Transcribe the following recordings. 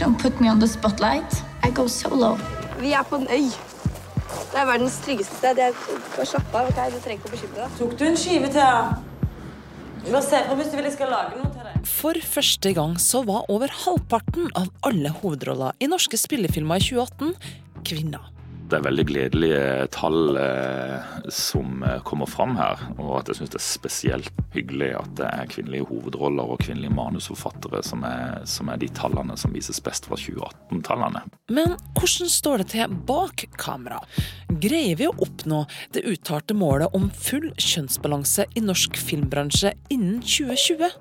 don't put me on the spotlight. I go solo. Vi er på en øy. Det er verdens tryggeste sted. Jeg Bare slapp av. Okay? Du trenger ikke å bekymre deg. Tok du en skive til Du må se på hvis du vil jeg skal lage noe til deg. For første gang så var over halvparten av alle hovedroller i norske spillefilmer i 2018 kvinner. Det er veldig gledelige tall eh, som eh, kommer fram her. Og at jeg syns det er spesielt hyggelig at det er kvinnelige hovedroller og kvinnelige manusforfattere som er, som er de tallene som vises best fra 2018-tallene. Men hvordan står det til bak kamera? Greier vi å oppnå det uttalte målet om full kjønnsbalanse i norsk filmbransje innen 2020?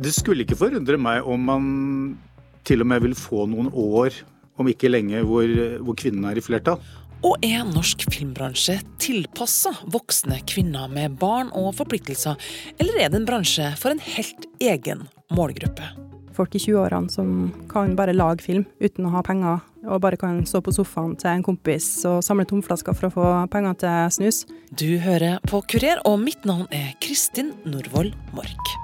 Det skulle ikke forundre meg om man til og med vil få noen år, om ikke lenge, hvor, hvor kvinnene er i flertall. Og er norsk filmbransje tilpassa voksne kvinner med barn og forpliktelser, eller er det en bransje for en helt egen målgruppe? folk i 20-årene som kan bare lage film uten å ha penger, og bare kan stå på sofaen til en kompis og samle tomflasker for å få penger til snus. Du hører på Kurer, og mitt navn er Kristin Norvoll Mork.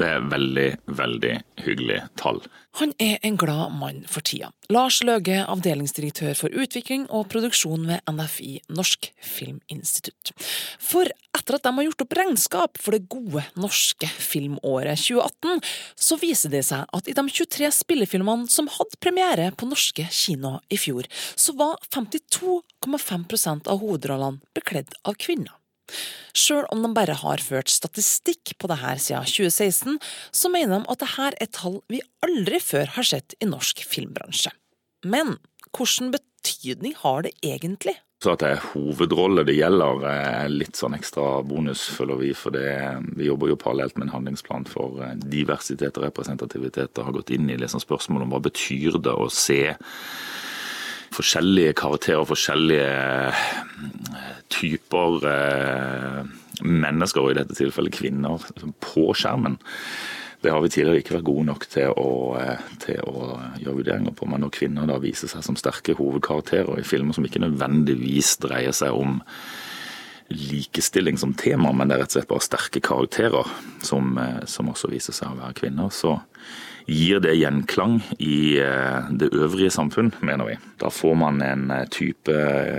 Det er veldig, veldig hyggelig tall. Han er en glad mann for tida. Lars Løge, avdelingsdirektør for utvikling og produksjon ved NFI, Norsk Filminstitutt. For etter at de har gjort opp regnskap for det gode norske filmåret 2018, så viser det seg at i de 23 spillefilmene som hadde premiere på norske kinoer i fjor, så var 52,5% av hovedrollene bekledd av kvinner. Sjøl om de bare har ført statistikk på det her siden 2016, så mener de at dette er tall vi aldri før har sett i norsk filmbransje. Men hvilken betydning har det egentlig? Så at det er hovedrolle det gjelder, er litt sånn ekstra bonus, føler vi. For det, vi jobber jo parallelt med en handlingsplan for eh, diversitet og representativitet og har gått inn i liksom spørsmålet om hva betyr det å se forskjellige karakterer, forskjellige typer eh, mennesker, og i dette tilfellet kvinner, på skjermen. Det har vi tidligere ikke vært gode nok til å, eh, til å gjøre vurderinger på. Men når kvinner da viser seg som sterke hovedkarakterer i filmer som ikke nødvendigvis dreier seg om likestilling som tema, men det er rett og slett bare sterke karakterer som, som også viser seg å være kvinner, så gir det gjenklang i det øvrige samfunn, mener vi. Da får man en type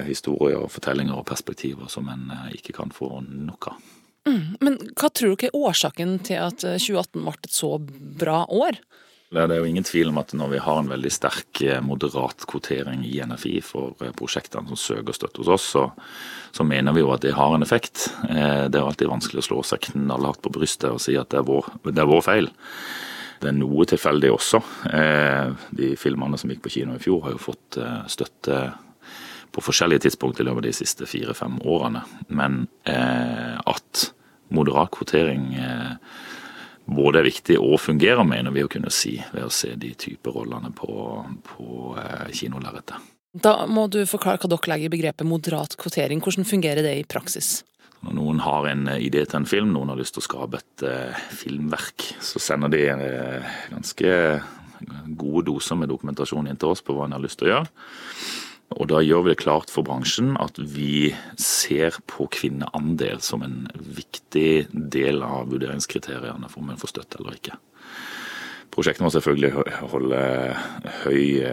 historier, fortellinger og perspektiver som en ikke kan få nok av. Mm, men hva tror dere er årsaken til at 2018 ble et så bra år? Det er jo ingen tvil om at når vi har en veldig sterk moderat kvotering i NFI for prosjektene som søker støtte hos oss, så, så, mener vi jo at det har en effekt. Det er alltid vanskelig å slå seg knallhardt på brystet og si at det er vår, det er vår feil. Det er noe tilfeldig også. De filmene som gikk på kino i fjor, har jo fått støtte på forskjellige tidspunkt i løpet av de siste fire-fem årene. Men at moderat kvotering både er viktig og fungerer, mener vi å kunne si ved å se de type rollene på, på kinolerretet. Da må du forklare hva dere legger i begrepet moderat kvotering. Hvordan fungerer det i praksis? Når noen har en idé til en film, noen har lyst til å skape et uh, filmverk, så sender de uh, ganske gode doser med dokumentasjon inn til oss på hva en har lyst til å gjøre. Og da gjør vi det klart for bransjen at vi ser på kvinneandel som en viktig del av vurderingskriteriene for om en får støtte eller ikke. Prosjektet må selvfølgelig holde høy,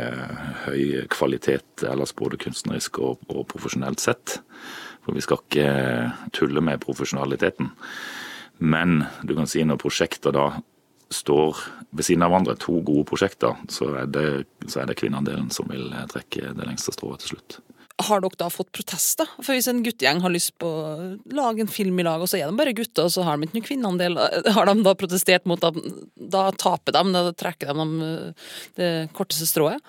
høy kvalitet ellers både kunstnerisk og, og profesjonelt sett. For vi skal ikke tulle med profesjonaliteten. Men du kan si når prosjekter da står ved siden av hverandre, to gode prosjekter, så er det, så er det kvinneandelen som vil trekke det lengste strået til slutt. Har dere da fått protester? For hvis en guttegjeng har lyst på å lage en film i lag, og så er de bare gutter, og så har de ikke noen kvinneandel, har de da protestert mot at da taper de, da trekker de det korteste strået?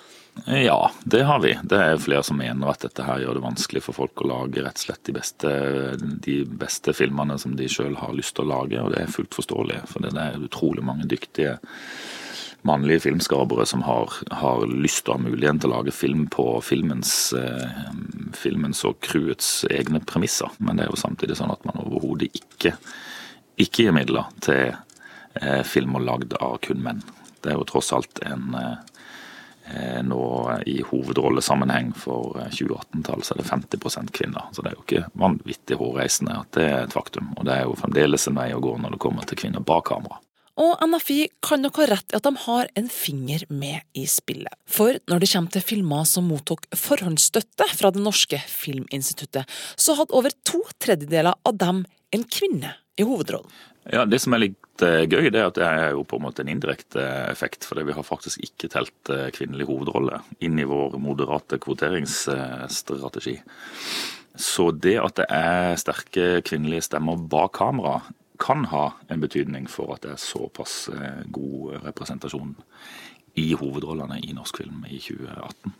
Ja, det har vi. Det er flere som mener at dette her gjør det vanskelig for folk å lage rett og slett de beste, de beste filmene som de sjøl har lyst til å lage, og det er fullt forståelig. For det er utrolig mange dyktige mannlige filmskapere som har, har, lyst til å ha muligheten til å lage film på filmens, eh, filmens og crewets egne premisser. Men det er jo samtidig sånn at man overhodet ikke, ikke gir midler til eh, filmer lagd av kun menn. Det er jo tross alt en eh, nå i hovedrollesammenheng for 2018-tall så er det 50% kvinner. Så det er jo ikke vanvittig hårreisende at det er et faktum. Og det er jo fremdeles en vei å gå når det kommer til kvinner bak kamera. Og NFI kan nok ha rett i at de har en finger med i spillet. For når det kommer til filmer som mottok forhåndsstøtte fra Det norske filminstituttet, så hadde over to tredjedeler av dem en kvinne i hovedrollen. Ja, Det som er litt eh, gøy, det er at det er jo på en måte en indirekte effekt. For vi har faktisk ikke telt eh, kvinnelig hovedrolle inn i vår moderate kvoteringsstrategi. Så det at det er sterke kvinnelige stemmer bak kamera, kan ha en betydning for at det er såpass eh, god representasjon i hovedrollene i norsk film i 2018.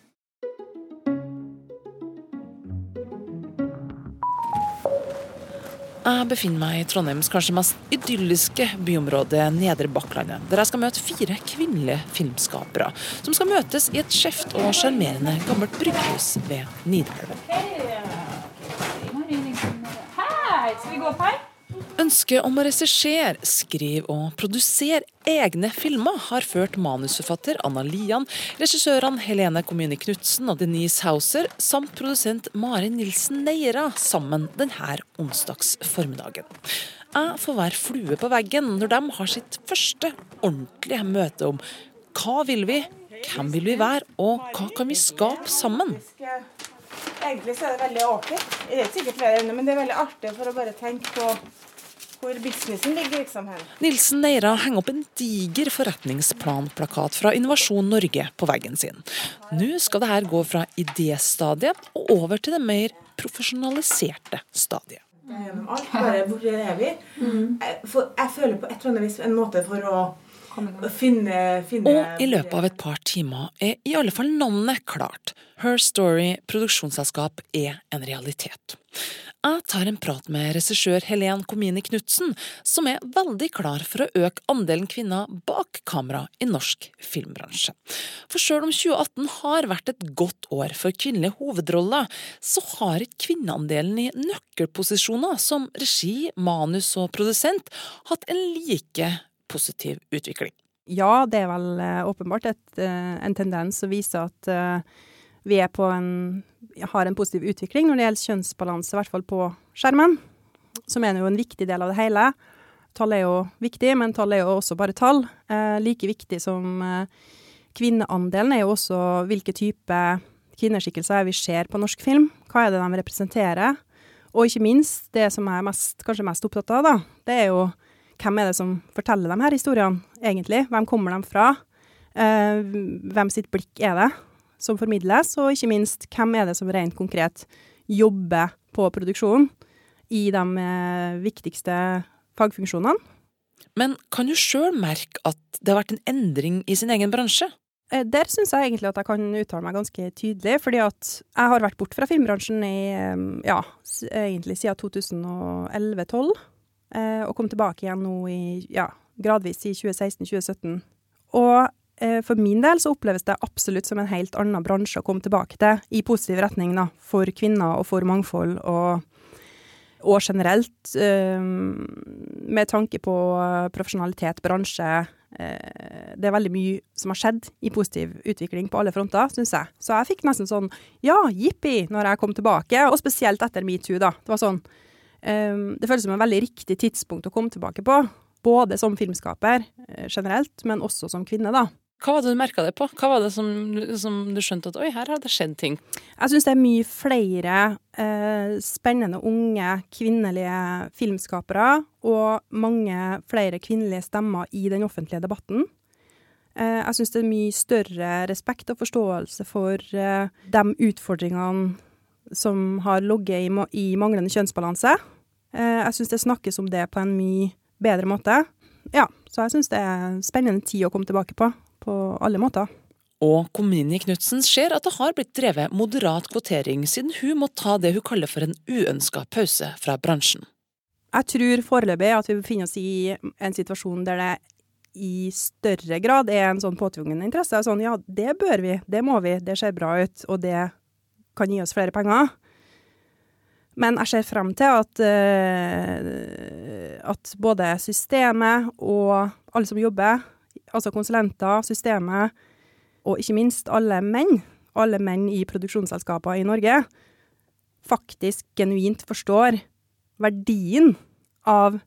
Jeg befinner meg i Trondheims kanskje mest idylliske byområde, Nedre Bakklandet, der jeg skal møte fire kvinnelige filmskapere, som skal møtes i et skjevt og sjarmerende gammelt brygghus ved Nidelven. Hei, skal vi gå opp her? Ønsket om å regissere, skrive og produsere egne filmer har ført manusforfatter Anna Lian, regissørene Helene Kommune Knutsen og Denise Hauser samt produsent Mari Nilsen Neira sammen denne onsdags formiddagen. Jeg får være flue på veggen når de har sitt første ordentlige møte om hva vil vi, hvem vil vi være, og hva kan vi skape sammen? Egentlig så er det veldig artig. Det er sikkert flere emner, men det er veldig artig for å bare tenke på hvor businessen ligger liksom her. Nilsen Neira henger opp en diger forretningsplanplakat fra Innovasjon Norge på veggen sin. Nå skal det her gå fra idéstadiet og over til det mer profesjonaliserte stadiet. Gjennom alt, bare hvor er vi? Jeg, jeg føler på et eller annet vis en måte for å finne, finne Og i løpet av et par timer er i alle fall navnet klart. Her Story produksjonsselskap er en realitet. Jeg tar en prat med regissør Helen Komini Knutsen, som er veldig klar for å øke andelen kvinner bak kamera i norsk filmbransje. For selv om 2018 har vært et godt år for kvinnelige hovedroller, så har ikke kvinneandelen i nøkkelposisjoner som regi, manus og produsent hatt en like positiv utvikling. Ja, det er vel eh, åpenbart et, eh, en tendens som viser at eh, vi er på en, har en positiv utvikling når det gjelder kjønnsbalanse, i hvert fall på skjermen, som er jo en viktig del av det hele. Tall er jo viktig, men tall er jo også bare tall. Like viktig som kvinneandelen er jo også hvilke type kvinneskikkelser vi ser på norsk film. Hva er det de representerer? Og ikke minst, det som jeg er mest, kanskje mest opptatt av, da, det er jo hvem er det som forteller de her historiene, egentlig? Hvem kommer de fra? Eh, hvem sitt blikk er det som formidles? Og ikke minst, hvem er det som rent konkret jobber på produksjonen i de eh, viktigste fagfunksjonene? Men kan du sjøl merke at det har vært en endring i sin egen bransje? Eh, Der syns jeg egentlig at jeg kan uttale meg ganske tydelig, fordi at jeg har vært borte fra filmbransjen i, eh, ja, egentlig siden 2011-12, eh, og kom tilbake igjen nå i, ja, gradvis i 2016-2017. Og eh, for min del så oppleves det absolutt som en helt annen bransje å komme tilbake til, i positiv retning da, for kvinner og for mangfold og og generelt, eh, med tanke på eh, profesjonalitet, bransje eh, Det er veldig mye som har skjedd i positiv utvikling på alle fronter, syns jeg. Så jeg fikk nesten sånn ja, jippi, når jeg kom tilbake, og spesielt etter metoo, da. Det var sånn eh, Det føles som en veldig riktig tidspunkt å komme tilbake på. Både som filmskaper eh, generelt, men også som kvinne, da. Hva var det du merka det på? Hva var det som, som du skjønte at oi, her har det skjedd ting? Jeg syns det er mye flere eh, spennende unge kvinnelige filmskapere, og mange flere kvinnelige stemmer i den offentlige debatten. Eh, jeg syns det er mye større respekt og forståelse for eh, de utfordringene som har ligget i, i manglende kjønnsbalanse. Eh, jeg syns det snakkes om det på en mye bedre måte. Ja, så jeg syns det er en spennende tid å komme tilbake på, på alle måter. Og Komini Knutsen ser at det har blitt drevet moderat kvotering, siden hun må ta det hun kaller for en uønska pause fra bransjen. Jeg tror foreløpig at vi befinner oss i en situasjon der det i større grad er en sånn påtvungen interesse. Sånn, ja, det bør vi, det må vi, det ser bra ut, og det kan gi oss flere penger. Men jeg ser frem til at, eh, at både systemet og alle som jobber, altså konsulenter, systemet, og ikke minst alle menn, alle menn i produksjonsselskaper i Norge, faktisk genuint forstår verdien av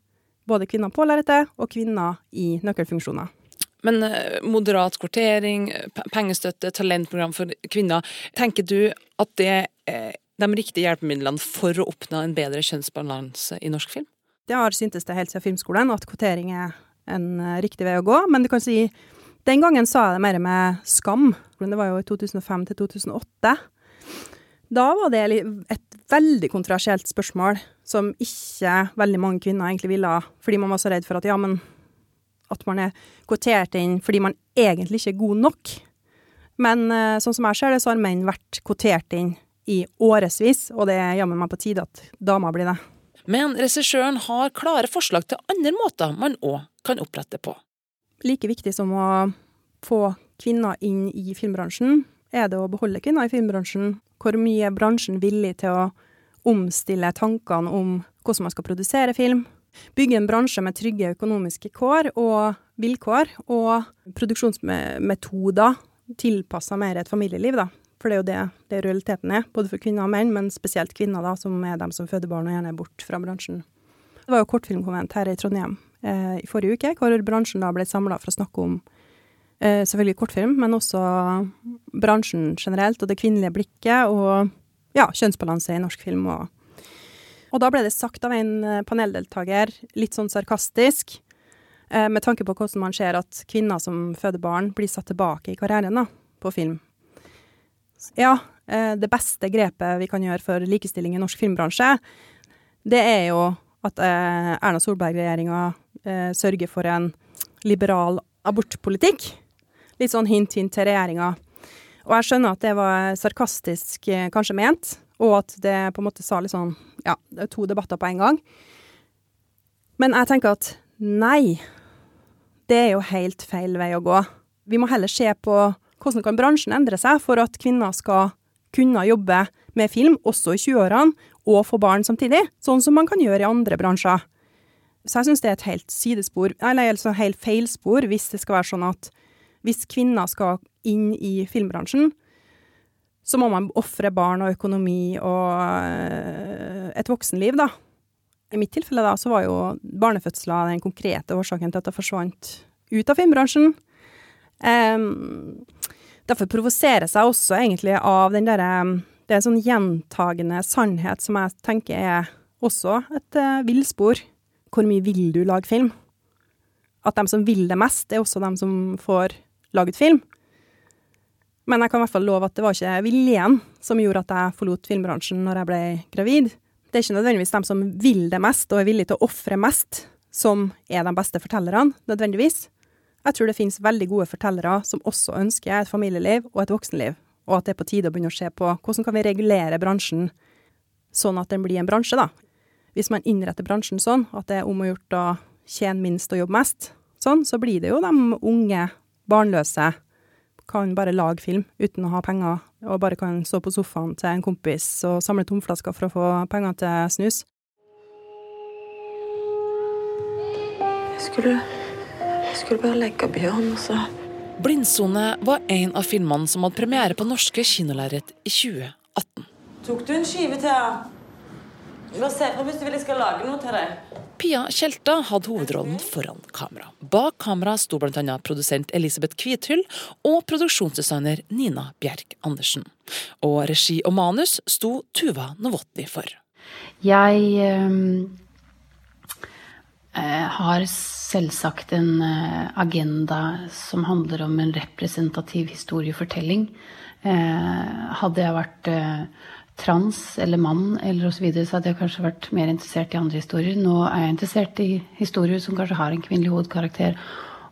både kvinner på lerretet og kvinner i nøkkelfunksjoner. Men eh, moderat kvotering, pengestøtte, talentprogram for kvinner. Tenker du at det er de riktige hjelpemidlene for å oppnå en bedre kjønnsbalanse i norsk film? Det har syntes det helt siden filmskolen at kvotering er en eh, riktig vei å gå, men du kan si den gangen sa jeg det mer med skam. Det var jo i 2005 til 2008. Da var det et veldig kontroversielt spørsmål som ikke veldig mange kvinner egentlig ville fordi man var så redd for at ja, men at man er kvotert inn fordi man egentlig ikke er god nok. Men eh, sånn som jeg ser det, så har menn vært kvotert inn i årevis, og det er jammen meg på tide at damer blir det. Men regissøren har klare forslag til andre måter man òg kan opprette på. like viktig som å få kvinner inn i filmbransjen, er det å beholde kvinner i filmbransjen. Hvor mye er bransjen villig til å omstille tankene om hvordan man skal produsere film? Bygge en bransje med trygge økonomiske kår og vilkår, og produksjonsmetoder tilpassa mer et familieliv, da. For det er jo det, det realiteten er, både for kvinner og menn, men spesielt kvinner, da, som er dem som føder barn og gjerne er bort fra bransjen. Det var jo kortfilmkonvent her i Trondheim eh, i forrige uke, hvor bransjen da ble samla for å snakke om eh, selvfølgelig kortfilm, men også bransjen generelt, og det kvinnelige blikket, og ja, kjønnsbalanse i norsk film. Og, og da ble det sagt av en eh, paneldeltaker, litt sånn sarkastisk, eh, med tanke på hvordan man ser at kvinner som føder barn, blir satt tilbake i karrieren da, på film. Ja, eh, det beste grepet vi kan gjøre for likestilling i norsk filmbransje, det er jo at Erna Solberg-regjeringa sørger for en liberal abortpolitikk. Litt sånn hint, hint til regjeringa. Og jeg skjønner at det var sarkastisk kanskje ment, og at det på en måte sa litt sånn Ja, det er to debatter på en gang. Men jeg tenker at nei, det er jo helt feil vei å gå. Vi må heller se på hvordan kan bransjen endre seg for at kvinner skal kunne jobbe med film også i 20-årene, og få barn samtidig, sånn som man kan gjøre i andre bransjer. Så jeg syns det er et helt sidespor, eller altså helt feilspor, hvis det skal være sånn at hvis kvinner skal inn i filmbransjen, så må man ofre barn og økonomi og øh, et voksenliv, da. I mitt tilfelle da, så var jo barnefødsler den konkrete årsaken til at jeg forsvant ut av filmbransjen. Um, derfor provoseres jeg også egentlig av den derre Det er en sånn gjentagende sannhet som jeg tenker er også et uh, villspor. Hvor mye vil du lage film? At de som vil det mest, er også de som får laget film. Men jeg kan i hvert fall love at det var ikke viljen som gjorde at jeg forlot filmbransjen når jeg ble gravid. Det er ikke nødvendigvis dem som vil det mest og er villige til å ofre mest, som er de beste fortellerne, nødvendigvis. Jeg tror det finnes veldig gode fortellere som også ønsker et familieliv og et voksenliv, og at det er på tide å begynne å se på hvordan kan vi regulere bransjen sånn at den blir en bransje, da. Hvis man innretter bransjen sånn at det er om å gjort å tjene minst og jobbe mest, sånn, så blir det jo de unge, barnløse, kan bare lage film uten å ha penger, og bare kan stå på sofaen til en kompis og samle tomflasker for å få penger til snus. Jeg skulle, jeg skulle bare legge Bjørn, og så Blindsone var en av filmene som hadde premiere på norske kinolerret i 2018. Tok du en skive til henne? Bare se fra hvis du vil jeg skal lage noe til deg. Pia Tjelta hadde hovedrollen foran kamera. Bak kamera sto bl.a. produsent Elisabeth Kvithyll og produksjonsdesigner Nina Bjerk Andersen. Og regi og manus sto Tuva Novotny for. Jeg eh, har selvsagt en eh, agenda som handler om en representativ historiefortelling. Eh, hadde jeg vært eh, trans eller mann eller osv., så, videre, så hadde jeg kanskje vært mer interessert i andre historier. Nå er jeg interessert i historier som kanskje har en kvinnelig hovedkarakter,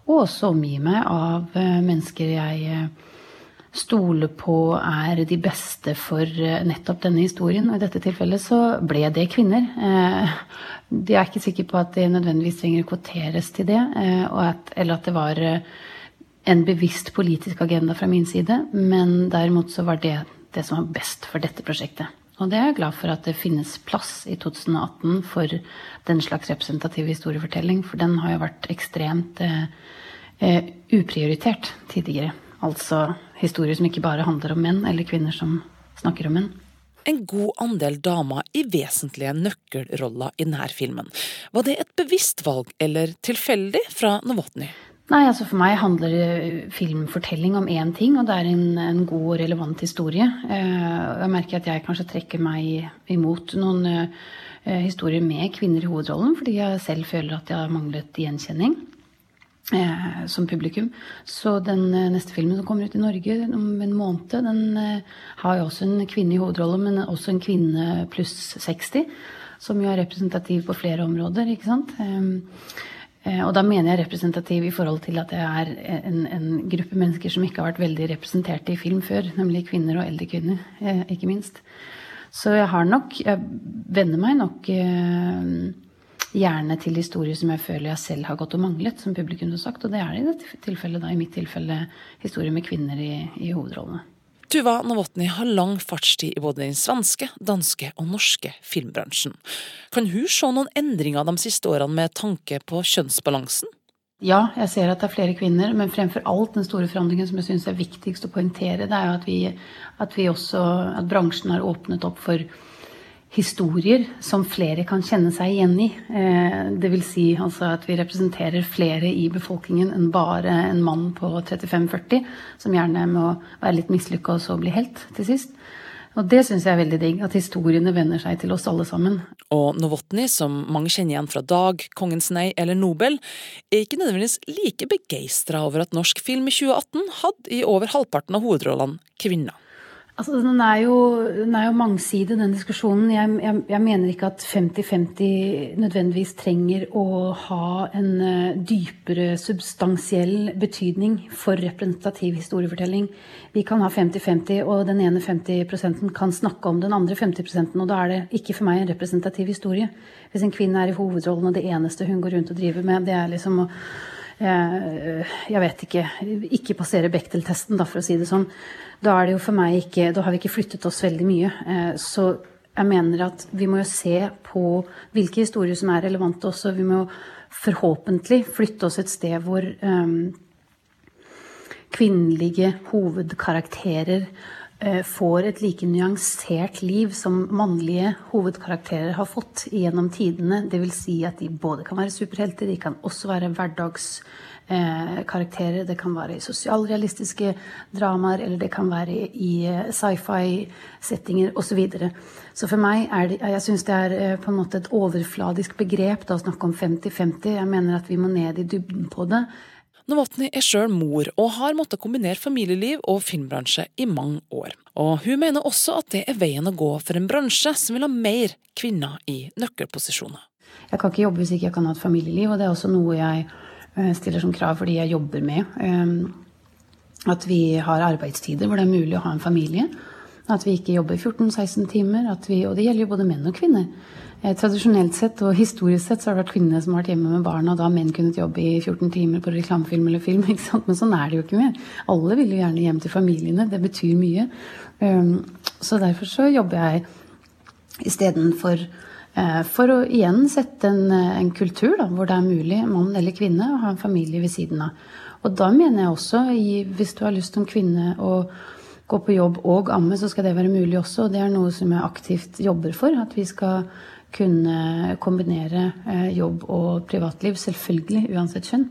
og også omgir meg av eh, mennesker jeg stoler på er de beste for nettopp denne historien. Og i dette tilfellet så ble det kvinner. De er ikke sikre på at det nødvendigvis trenger å kvoteres til det, at, eller at det var en bevisst politisk agenda fra min side, men derimot så var det det som var best for dette prosjektet. Og det er jeg glad for at det finnes plass i 2018 for den slags representativ historiefortelling, for den har jo vært ekstremt eh, eh, uprioritert tidligere. Altså historier som ikke bare handler om menn eller kvinner som snakker om menn. en god andel damer i vesentlige nøkkelroller i denne filmen. Var det et bevisst valg, eller tilfeldig, fra Novotny? Nei, altså For meg handler filmfortelling om én ting, og det er en, en god og relevant historie. Eh, jeg merker at jeg kanskje trekker meg imot noen eh, historier med kvinner i hovedrollen, fordi jeg selv føler at jeg har manglet gjenkjenning eh, som publikum. Så den neste filmen som kommer ut i Norge om en måned, den har jo også en kvinne i hovedrollen, men også en kvinne pluss 60, som jo er representativ på flere områder, ikke sant. Eh, og da mener jeg representativ i forhold til at det er en, en, gruppe mennesker som ikke har vært veldig representerte i film før, nemlig kvinner og eldre kvinner, eh, ikke minst. Så jeg har nok Jeg venner meg nok eh, gjerne til historier som jeg føler jeg selv har gått og manglet, som publikum har sagt. Og det er det i dette tilfellet, da, i mitt tilfelle historier med kvinner i, i hovedrollene. Tuva Novotny har lang fartstid i både den svenske, danske og norske filmbransjen. Kan hun se noen endringer de siste årene med tanke på kjønnsbalansen? Ja, jeg ser at det er flere kvinner, men fremfor alt den store forandringen som jeg syns er viktigst å poengtere, det er jo at vi, at vi også, at bransjen har åpnet opp for historier som flere kan kjenne seg igjen i. Dvs. det vil si altså at vi representerer flere i befolkningen enn bare en mann på 35-40, som gjerne må være litt mislykka og så bli helt til sist. Og det syns jeg er veldig digg, at historiene vender seg til oss alle sammen. Og Novotny, som mange kjenner igjen fra Dag, Kongens nei eller Nobel, er ikke nødvendigvis like begeistra over at norsk film i 2018 hadde i over halvparten av hovedrollene kvinner. Altså, den, er jo, den er jo mangsidig, den diskusjonen. Jeg, jeg, jeg mener ikke at 50-50 nødvendigvis trenger å ha en uh, dypere substansiell betydning for representativ historiefortelling. Vi kan ha 50-50, og den ene 50 kan snakke om den andre 50 og da er det ikke for meg en representativ historie. Hvis en kvinne er i hovedrollen, og det eneste hun går rundt og driver med, det er liksom å jeg, jeg vet ikke Ikke passere Bechdel-testen, for å si det sånn. Da er det jo for meg ikke Da har vi ikke flyttet oss veldig mye. Eh, så jeg mener at vi må jo se på hvilke historier som er relevante også. Vi må forhåpentlig flytte oss et sted hvor um, kvinnelige hovedkarakterer får et like nyansert liv som mannlige hovedkarakterer har fått gjennom tidene. Dvs. Si at de både kan være superhelter, de kan også være hverdagskarakterer. eh. Det kan være i sosialrealistiske dramaer, eller det kan være i eh, sci-fi-settinger osv. Så, videre. så for meg er det Jeg syns det er eh, på en måte et overfladisk begrep da, å snakke om 50-50. Jeg mener at vi må ned i dybden på det. Novotny er sjøl mor og har måttet kombinere familieliv og filmbransje i mange år. Og hun mener også at det er veien å gå for en bransje som vil ha mer kvinner i nøkkelposisjoner. Jeg kan ikke jobbe hvis ikke jeg kan ha et familieliv, og det er også noe jeg Eh, stiller som krav fordi jeg jobber med. Eh, at vi har arbeidstider hvor det er mulig å ha en familie. At vi ikke jobber 14-16 timer. Vi, og det gjelder jo både menn og kvinner. Eh, tradisjonelt sett og historisk sett så har det vært kvinnene som har vært hjemme med barna, og da har menn kunnet jobbe i 14 timer på reklamefilm eller film. ikke sant? Men sånn er det jo ikke mer. Alle vil jo gjerne hjem til familiene. Det betyr mye. Så derfor så jobber jeg istedenfor Eh, for å igjen sette en, eh, en kultur da, hvor det er mulig, mann eller kvinne, å ha en familie ved siden av. Og da mener jeg også, hvis du har lyst som kvinne å gå på jobb og amme, så skal det være mulig også. Og det er noe som jeg aktivt jobber for. At vi skal kunne kombinere eh, jobb og privatliv. Selvfølgelig, uansett kjønn.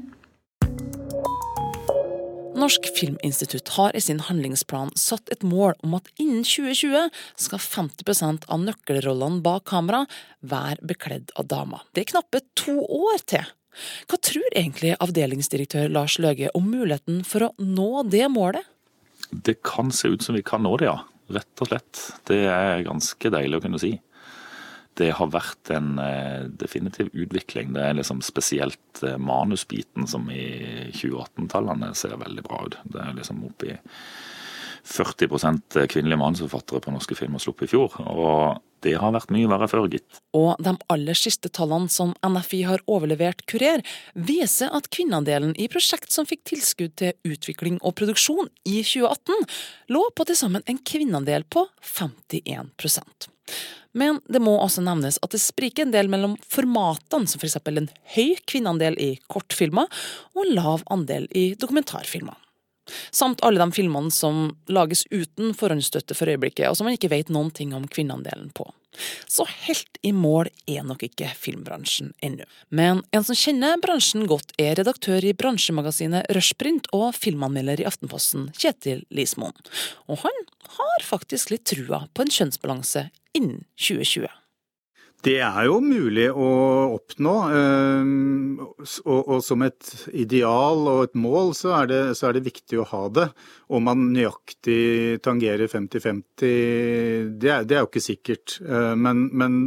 Norsk Filminstitutt har i sin handlingsplan satt et mål om at innen 2020 skal 50% av nøkkelrollene bak kamera være bekledd av damer. Det er knappe to år til. Hva tror egentlig avdelingsdirektør Lars Løge om muligheten for å nå det målet? Det kan se ut som vi kan nå det, ja. Rett og slett. Det er ganske deilig å kunne si det har vært en eh, definitiv utvikling. Det er liksom spesielt eh, manusbiten som i 2018-tallene ser veldig bra ut. Det er liksom oppi 40% kvinnelige manusforfattere på norske filmer sluppet i fjor. Og det har vært mye verre før, gitt. Og de aller siste tallene som NFI har overlevert Kurer, viser at kvinneandelen i prosjekt som fikk tilskudd til utvikling og produksjon i 2018, lå på til sammen en kvinneandel på 51 men det må også nevnes at det spriker en del mellom formatene, som f.eks. en høy kvinneandel i kortfilmer og en lav andel i dokumentarfilmer. samt alle de filmene som lages uten forhåndsstøtte for øyeblikket, og som man ikke vet noen ting om kvinneandelen på. Så helt i mål er nok ikke filmbransjen ennå. Men en som kjenner bransjen godt, er redaktør i bransjemagasinet Rushprint og filmanmelder i Aftenposten, Kjetil Lismoen. Og han har faktisk litt trua på en kjønnsbalanse innen 2020. Det er jo mulig å oppnå. eh, Og, som et ideal og et mål, så er, det, så er det viktig å ha det. Om man nøyaktig tangerer 50-50, det, det er jo ikke sikkert. Eh, Men, men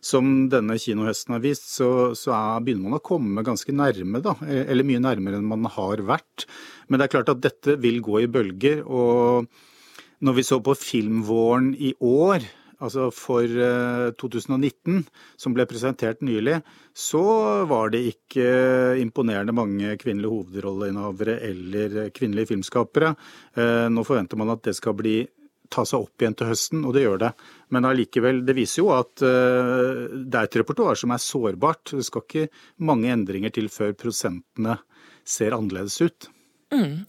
som denne kinohøsten har vist, så, så er, begynner man å komme ganske nærme, da. Eller mye nærmere enn man har vært. Men det er klart at dette vil gå i bølger. Og når vi så på filmvåren i år, altså for eh, 2019, som ble presentert nylig, så var det ikke imponerende mange kvinnelige hovedrolleinnehavere eller kvinnelige filmskapere. Eh, Nå forventer man at det skal bli ta seg opp igjen til høsten, og det gjør det. Men allikevel, det viser jo at eh, det er et repertoar som er sårbart. Det skal ikke mange endringer til før prosentene ser annerledes ut. Mm.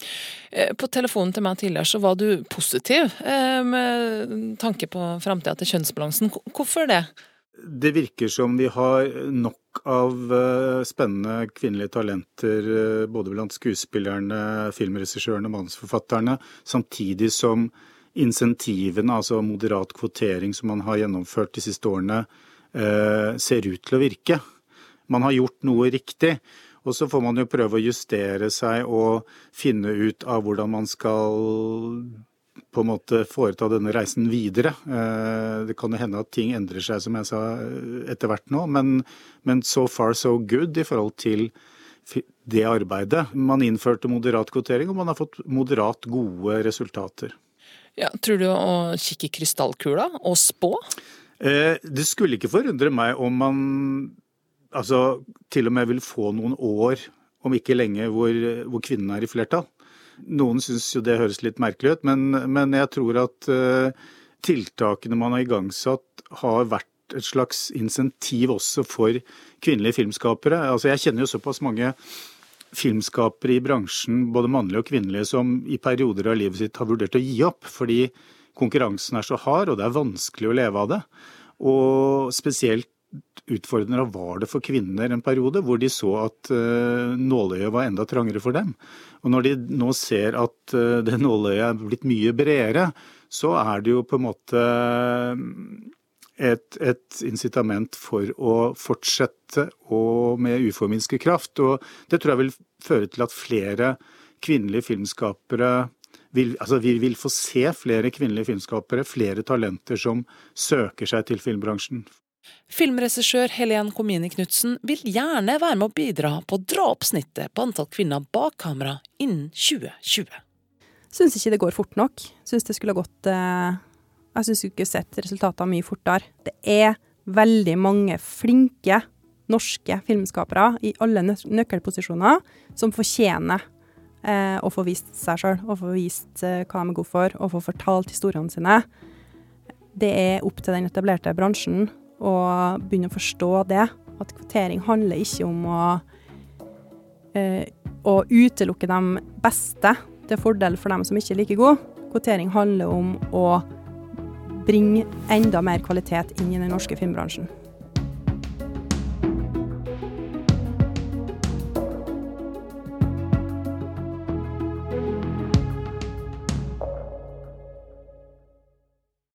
Eh, På telefonen til meg tidligere så var du positiv eh, med tanke på framtida til kjønnsbalansen. Hvorfor det? Det virker som vi har nok av eh, spennende kvinnelige talenter både blant skuespillerne, filmregissørene, manusforfatterne, samtidig som insentivene, altså moderat kvotering som man har gjennomført de siste årene, ser ut til å virke. Man har gjort noe riktig. Og så får man jo prøve å justere seg og finne ut av hvordan man skal på en måte foreta denne reisen videre. Eh, Det kan jo hende at ting endrer seg, som jeg sa, etter hvert nå. Men, men so far so good i forhold til det arbeidet. Man innførte moderat kvotering, og man har fått moderat gode resultater. Ja, tror du å kikke i krystallkula og spå? Eh, Det skulle ikke forundre meg om man altså, til og med vil få noen år, om ikke lenge, hvor, hvor kvinnene er i flertall. Noen syns jo det høres litt merkelig ut, men, men jeg tror at uh, tiltakene man har igangsatt har vært et slags insentiv også for kvinnelige filmskapere. Altså, jeg kjenner jo såpass mange filmskapere i bransjen, både mannlige og kvinnelige, som i perioder av livet sitt har vurdert å gi opp, fordi konkurransen er så hard, og det er vanskelig å leve av det. Og spesielt utfordrende var det for kvinner en periode hvor de så at uh, nåløyet var enda trangere for dem. Og når de nå ser at uh, det nåløyet er blitt mye bredere, så er det jo på en måte et, et incitament for å fortsette og med uforminsket kraft. Og det tror jeg vil føre til at flere kvinnelige filmskapere vil, altså vi vil få se flere kvinnelige filmskapere, flere talenter som søker seg til filmbransjen. Filmregissør Helen Komini Knutsen vil gjerne være med å bidra på å dra opp snittet på antall kvinner bak kamera innen 2020. Syns ikke det går fort nok. Syns det skulle ha gått eh, Jeg syns ikke sett resultatene mye fortere. Det er veldig mange flinke norske filmskapere i alle nøkkelposisjoner som fortjener eh, å få vist seg sjøl, og få vist eh, hva de er gode for, og få fortalt historiene sine. Det er opp til den etablerte bransjen å begynne å forstå det. At kvotering handler ikke om å, eh, å utelukke de beste til fordel for dem som ikke er like gode. Kvotering handler om å bringe enda mer kvalitet inn i den norske filmbransjen.